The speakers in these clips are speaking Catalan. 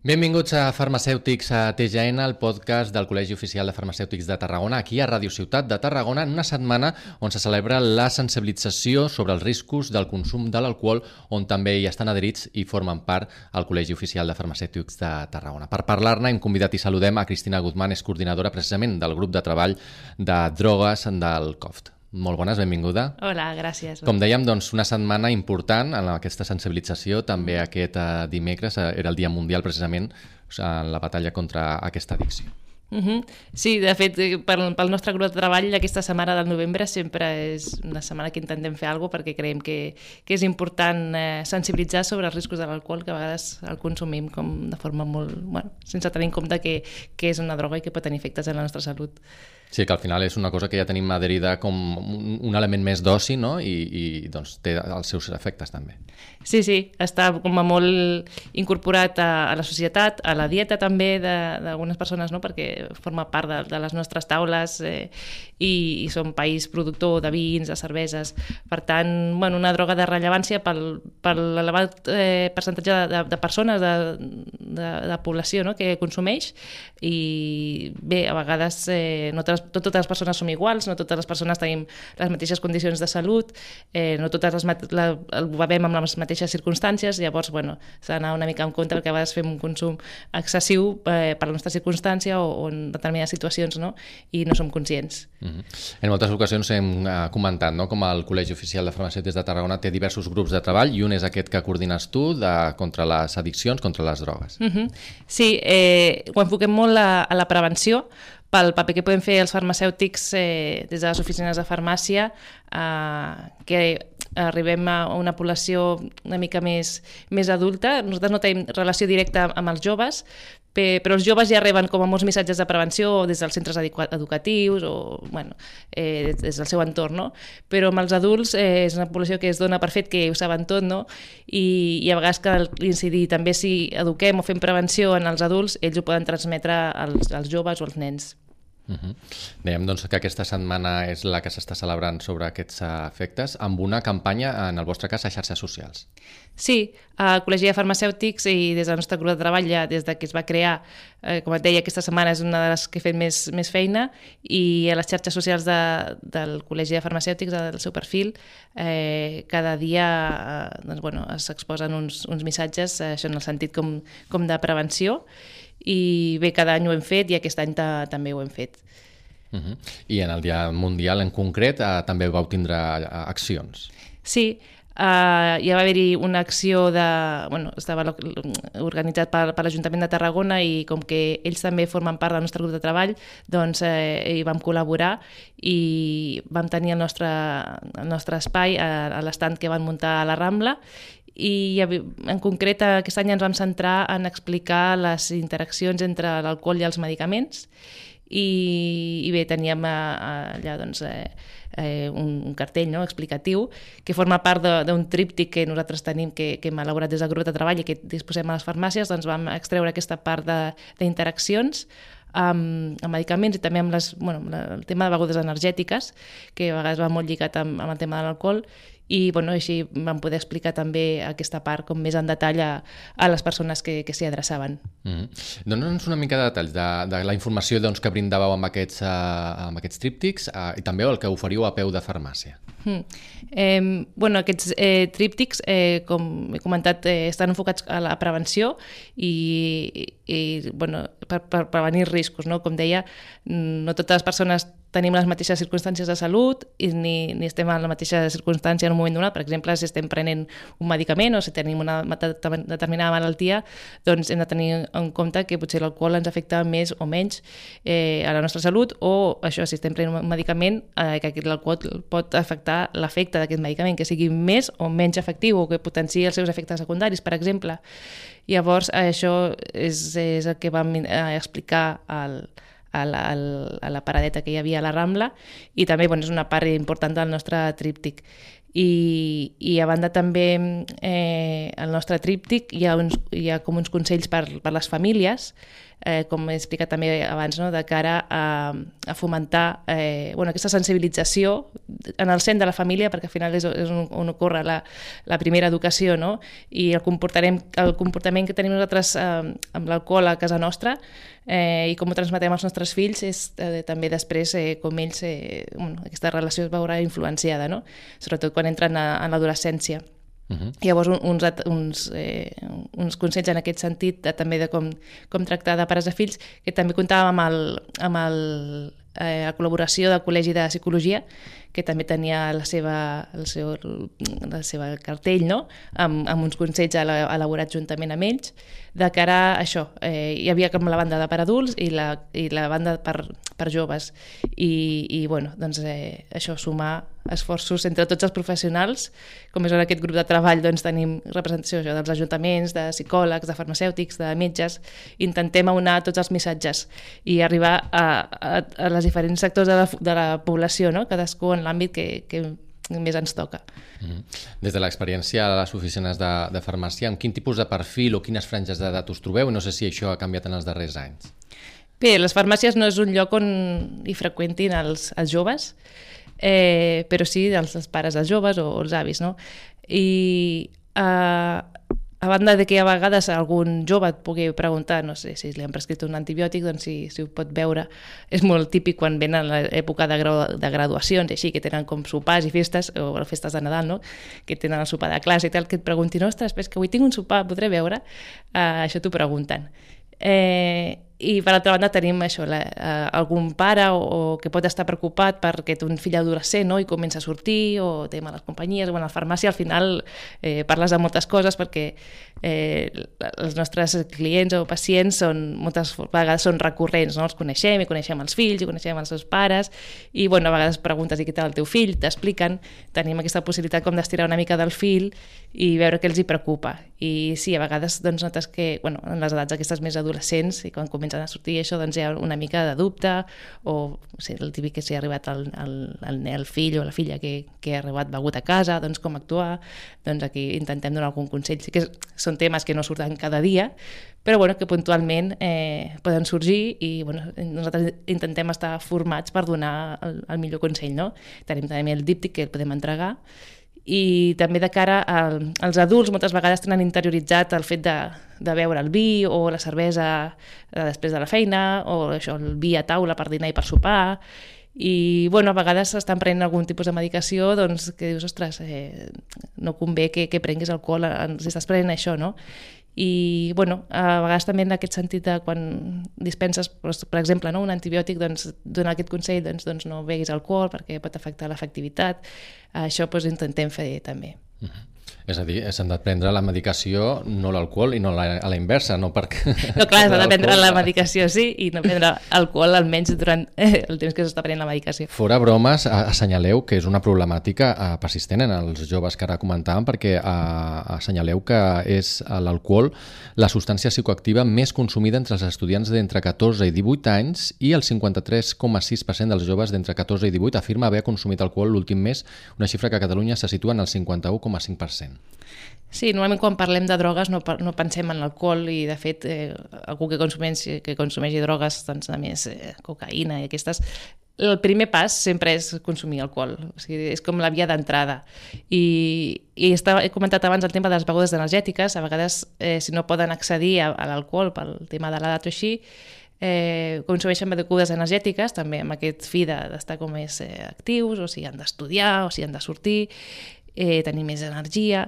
Benvinguts a Farmacèutics a TGN, el podcast del Col·legi Oficial de Farmacèutics de Tarragona, aquí a Radio Ciutat de Tarragona, en una setmana on se celebra la sensibilització sobre els riscos del consum de l'alcohol, on també hi estan adherits i formen part al Col·legi Oficial de Farmacèutics de Tarragona. Per parlar-ne hem convidat i saludem a Cristina Guzmán, és coordinadora precisament del grup de treball de drogues del COFT. Molt bones, benvinguda. Hola, gràcies. Com dèiem, doncs, una setmana important en aquesta sensibilització. També aquest eh, dimecres eh, era el Dia Mundial, precisament, en la batalla contra aquesta addicció. Uh -huh. Sí, de fet, eh, pel, pel nostre grup de treball, aquesta setmana del novembre sempre és una setmana que intentem fer alguna perquè creiem que, que és important eh, sensibilitzar sobre els riscos de l'alcohol, que a vegades el consumim com de forma molt... Bueno, sense tenir en compte que, que és una droga i que pot tenir efectes en la nostra salut. Sí, que al final és una cosa que ja tenim adherida com un element més d'oci, no? I, i doncs té els seus efectes també. Sí, sí, està com a molt incorporat a, a la societat, a la dieta també d'algunes persones, no? perquè forma part de, de les nostres taules eh, i, i som país productor de vins, de cerveses. Per tant, bueno, una droga de rellevància pel, per l'elevat eh, percentatge de, de, de persones, de, de, de població no? que consumeix i bé, a vegades eh, no te les, no totes les persones som iguals, no totes les persones tenim les mateixes condicions de salut, eh, no totes les la, el bevem amb les mateixes circumstàncies, llavors, bueno, s'ha d'anar una mica en compte perquè a vegades fem un consum excessiu eh, per la nostra circumstància o, o en determinades situacions, no? I no som conscients. Mm -hmm. En moltes ocasions hem eh, comentat no? com el Col·legi Oficial de Farmacèutics de Tarragona té diversos grups de treball i un és aquest que coordines tu de, contra les addiccions, contra les drogues. Mm -hmm. Sí, eh, ho enfoquem molt a, a la prevenció, pel paper que podem fer els farmacèutics eh, des de les oficines de farmàcia, eh, que arribem a una població una mica més, més adulta. Nosaltres no tenim relació directa amb els joves, però els joves ja reben com a molts missatges de prevenció des dels centres educatius o bueno, eh, des del seu entorn, no? però amb els adults eh, és una població que es dona per fet que ho saben tot no? I, i a vegades cal incidir també si eduquem o fem prevenció en els adults, ells ho poden transmetre als, als joves o als nens. Uh -huh. Dèiem doncs, que aquesta setmana és la que s'està celebrant sobre aquests efectes amb una campanya, en el vostre cas, a xarxes socials. Sí, al Col·legi de Farmacèutics i des del nostre grup de treball, ja des de que es va crear, eh, com et deia, aquesta setmana és una de les que he fet més, més feina i a les xarxes socials de, del Col·legi de Farmacèutics, del seu perfil, eh, cada dia eh, doncs, bueno, s'exposen uns, uns missatges, eh, això en el sentit com, com de prevenció i bé, cada any ho hem fet i aquest any també ho hem fet. Uh -huh. I en el Dia Mundial en concret eh, també vau tindre eh, accions? Sí, Uh, ja va haver-hi una acció de... Bueno, estava organitzat per, per l'Ajuntament de Tarragona i com que ells també formen part del nostre grup de treball, doncs eh, hi vam col·laborar i vam tenir el nostre, el nostre espai a, a l'estand que van muntar a la Rambla i en concret aquest any ens vam centrar en explicar les interaccions entre l'alcohol i els medicaments. I, i bé, teníem allà doncs, eh, eh, un, un cartell no, explicatiu que forma part d'un tríptic que nosaltres tenim que, que hem elaborat des del grup de treball i que disposem a les farmàcies, doncs vam extreure aquesta part d'interaccions amb, amb medicaments i també amb, les, bueno, amb el tema de begudes energètiques, que a vegades va molt lligat amb, amb el tema de l'alcohol, i bueno, així vam poder explicar també aquesta part com més en detall a, a les persones que, que s'hi adreçaven. Mm -hmm. Dóna'ns una mica de detalls de, de la informació doncs, que brindàveu amb aquests, uh, amb aquests tríptics uh, i també el que oferiu a peu de farmàcia. Mm. Eh, bueno, aquests eh, tríptics, eh, com he comentat, eh, estan enfocats a la prevenció i, i bueno, per, per prevenir riscos. No? Com deia, no totes les persones tenim les mateixes circumstàncies de salut i ni, ni estem en la mateixa circumstància en un moment donat. Per exemple, si estem prenent un medicament o si tenim una determinada malaltia, doncs hem de tenir en compte que potser l'alcohol ens afecta més o menys eh, a la nostra salut o això, si estem prenent un medicament, eh, que l'alcohol pot afectar l'efecte d'aquest medicament, que sigui més o menys efectiu o que potenciï els seus efectes secundaris, per exemple. Llavors, això és, és el que vam eh, explicar al, a la, a la paradeta que hi havia a la Rambla i també bueno, és una part important del nostre tríptic. i, i a banda també eh, el nostre tríptic hi ha, uns, hi ha com uns consells per, per les famílies eh, com he explicat també abans, no? de cara a, a fomentar eh, bueno, aquesta sensibilització en el centre de la família, perquè al final és, és on, on ocorre la, la primera educació, no? i el comportament, el comportament que tenim nosaltres eh, amb l'alcohol a casa nostra eh, i com ho transmetem als nostres fills és eh, també després eh, com ells, eh, bueno, aquesta relació es veurà influenciada, no? sobretot quan entren a, a l'adolescència. Uh -huh. Llavors, uns, uns, eh, uns consells en aquest sentit, de, també de com, com tractar de pares a fills, que també comptàvem amb, el, amb el, eh, la col·laboració del Col·legi de Psicologia, que també tenia la seva, el seu, la seva cartell, no? amb, amb uns consells elaborats juntament amb ells, de cara a això. Eh, hi havia com la banda de per adults i la, i la banda per, per joves. I, i bueno, doncs, eh, això, sumar esforços entre tots els professionals. Com és en aquest grup de treball, doncs, tenim representació això, dels ajuntaments, de psicòlegs, de farmacèutics, de metges. Intentem aunar tots els missatges i arribar a, a, a les diferents sectors de la, de la població, no? cadascú en l'àmbit que, que més ens toca. Mm. Des de l'experiència a les oficines de, de farmàcia, amb quin tipus de perfil o quines franges d'edat us trobeu? No sé si això ha canviat en els darrers anys. Bé, les farmàcies no és un lloc on hi freqüentin els, els joves, eh, però sí els, els pares dels joves o, o els avis, no? I eh, a banda de que a vegades algun jove et pugui preguntar, no sé si li han prescrit un antibiòtic, doncs si, si ho pot veure. És molt típic quan venen l'època de, grau, de graduacions, així, que tenen com sopars i festes, o festes de Nadal, no? que tenen el sopar de classe i tal, que et preguntin, ostres, és que avui tinc un sopar, podré veure? Uh, això t'ho pregunten. Eh, i per altra banda tenim això, la, eh, algun pare o, o que pot estar preocupat perquè té un fill adolescent no? i comença a sortir o té males companyies o a la farmàcia al final eh, parles de moltes coses perquè eh, els nostres clients o pacients són, moltes vegades són recurrents, no? els coneixem i coneixem els fills i coneixem els seus pares i bueno, a vegades preguntes i què tal el teu fill, t'expliquen, tenim aquesta possibilitat com d'estirar una mica del fil i veure què els hi preocupa i sí, a vegades doncs, notes que bueno, en les edats aquestes més adolescents i quan comencen comencen a sortir això, doncs hi ha una mica de dubte, o o sigui, el típic que s'hi ha arribat el, el, el, el fill o la filla que, que ha arribat begut a casa, doncs com actuar, doncs aquí intentem donar algun consell. Sí que són temes que no surten cada dia, però bueno, que puntualment eh, poden sorgir i bueno, nosaltres intentem estar formats per donar el, el millor consell. No? Tenim també el díptic que el podem entregar i també de cara a, als adults moltes vegades tenen interioritzat el fet de, de beure el vi o la cervesa eh, després de la feina o això, el vi a taula per dinar i per sopar i bueno, a vegades estan prenent algun tipus de medicació doncs, que dius, ostres, eh, no convé que, que prenguis alcohol si estàs prenent això, no? I bueno, a vegades també en aquest sentit de quan dispenses, per exemple, no, un antibiòtic, doncs, donar aquest consell, doncs, doncs no beguis alcohol perquè pot afectar l'efectivitat. Això doncs, intentem fer també. Uh -huh. És a dir, s'han de prendre la medicació, no l'alcohol, i no la, a la inversa, no perquè... No, clar, s'ha de prendre la medicació, sí, i no prendre alcohol almenys durant eh, el temps que s'està prenent la medicació. Fora bromes, assenyaleu que és una problemàtica eh, persistent en els joves que ara comentàvem, perquè eh, assenyaleu que és l'alcohol la substància psicoactiva més consumida entre els estudiants d'entre 14 i 18 anys i el 53,6% dels joves d'entre 14 i 18 afirma haver consumit alcohol l'últim mes, una xifra que a Catalunya se situa en el 51,5%. Sí, normalment quan parlem de drogues no, no pensem en l'alcohol i de fet eh, algú que consumeix, que consumeixi drogues, doncs a més eh, cocaïna i aquestes, el primer pas sempre és consumir alcohol, o sigui, és com la via d'entrada. I, i estava, he comentat abans el tema de les begudes energètiques, a vegades eh, si no poden accedir a, a l'alcohol pel tema de l'edat o així, eh, consumeixen begudes energètiques, també amb aquest fi d'estar de, com més eh, actius, o si han d'estudiar, o si han de sortir, eh, tenir més energia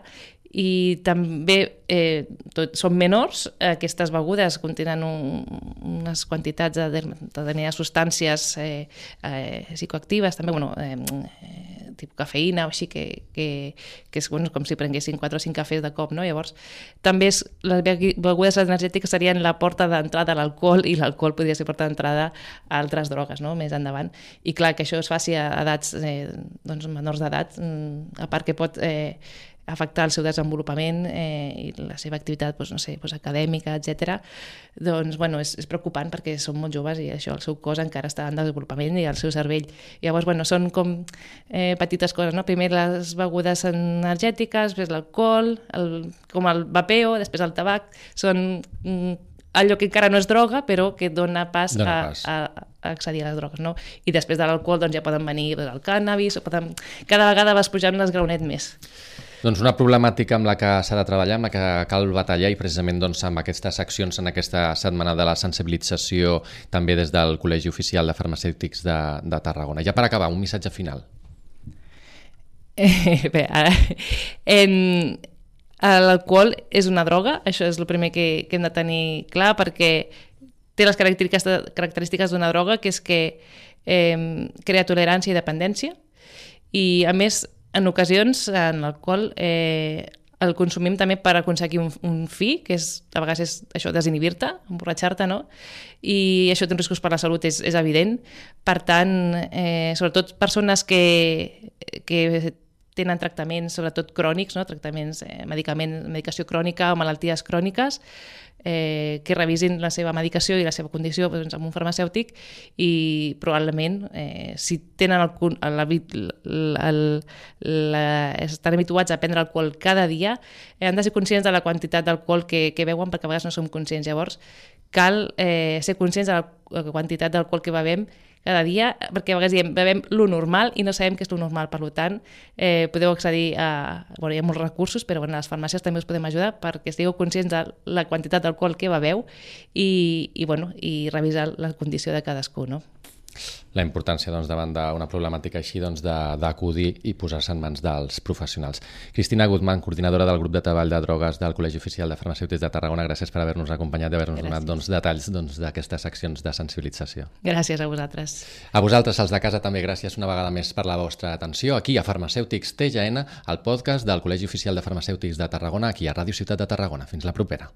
i també eh, tot, són menors, aquestes begudes contenen un, unes quantitats de, de determinades substàncies eh, eh, psicoactives, també, bueno, eh, tipus cafeïna o així, que, que, que és bueno, com si prenguessin 4 o 5 cafès de cop, no? Llavors, també és, les begudes energètiques serien la porta d'entrada a l'alcohol i l'alcohol podria ser porta d'entrada a altres drogues, no? Més endavant. I clar, que això es faci a edats, eh, doncs, menors d'edat, mm, a part que pot eh, afectar el seu desenvolupament eh, i la seva activitat doncs, no sé, doncs, acadèmica, etc. doncs bueno, és, és preocupant perquè són molt joves i això, el seu cos encara està en desenvolupament i el seu cervell. Llavors, bueno, són com eh, petites coses, no? Primer les begudes energètiques, després l'alcohol, el, com el vapeo, després el tabac, són mm, allò que encara no és droga, però que dona pas, dona a, pas. A, a accedir a les drogues, no? I després de l'alcohol doncs, ja poden venir doncs, el cànnabis, o poden... cada vegada vas pujant un esgraonet més. Doncs una problemàtica amb la que s'ha de treballar, amb la que cal batallar i precisament doncs, amb aquestes accions en aquesta setmana de la sensibilització també des del Col·legi Oficial de Farmacèutics de, de Tarragona. Ja per acabar, un missatge final. Eh, bé, ara, en, l'alcohol és una droga, això és el primer que, que hem de tenir clar perquè té les característiques, d'una droga que és que eh, crea tolerància i dependència i a més en ocasions en el qual eh, el consumim també per aconseguir un, un fi, que és, a vegades és això, desinhibir-te, emborratxar-te, no? I això té riscos per la salut, és, és evident. Per tant, eh, sobretot persones que, que tenen tractaments, sobretot crònics, no? tractaments, eh, medicament, medicació crònica o malalties cròniques, eh, que revisin la seva medicació i la seva condició doncs, amb un farmacèutic i probablement eh, si tenen el, el, el, el, la, estan habituats a prendre alcohol cada dia eh, han de ser conscients de la quantitat d'alcohol que, que beuen perquè a vegades no som conscients. Llavors cal eh, ser conscients de la quantitat d'alcohol que bevem cada dia, perquè a vegades diem, bevem lo normal i no sabem què és lo normal. Per tant, eh, podeu accedir a... Bueno, hi ha molts recursos, però bueno, les farmàcies també us podem ajudar perquè estigueu conscients de la quantitat d'alcohol que beveu i, i, bueno, i revisar la condició de cadascú. No? La importància doncs, davant d'una problemàtica així doncs, d'acudir i posar-se en mans dels professionals. Cristina Guzmán, coordinadora del grup de treball de drogues del Col·legi Oficial de Farmacèutics de Tarragona, gràcies per haver-nos acompanyat i haver-nos donat doncs, detalls doncs, d'aquestes doncs, accions de sensibilització. Gràcies a vosaltres. A vosaltres, els de casa, també gràcies una vegada més per la vostra atenció aquí a Farmacèutics TGN, el podcast del Col·legi Oficial de Farmacèutics de Tarragona, aquí a Ràdio Ciutat de Tarragona. Fins la propera.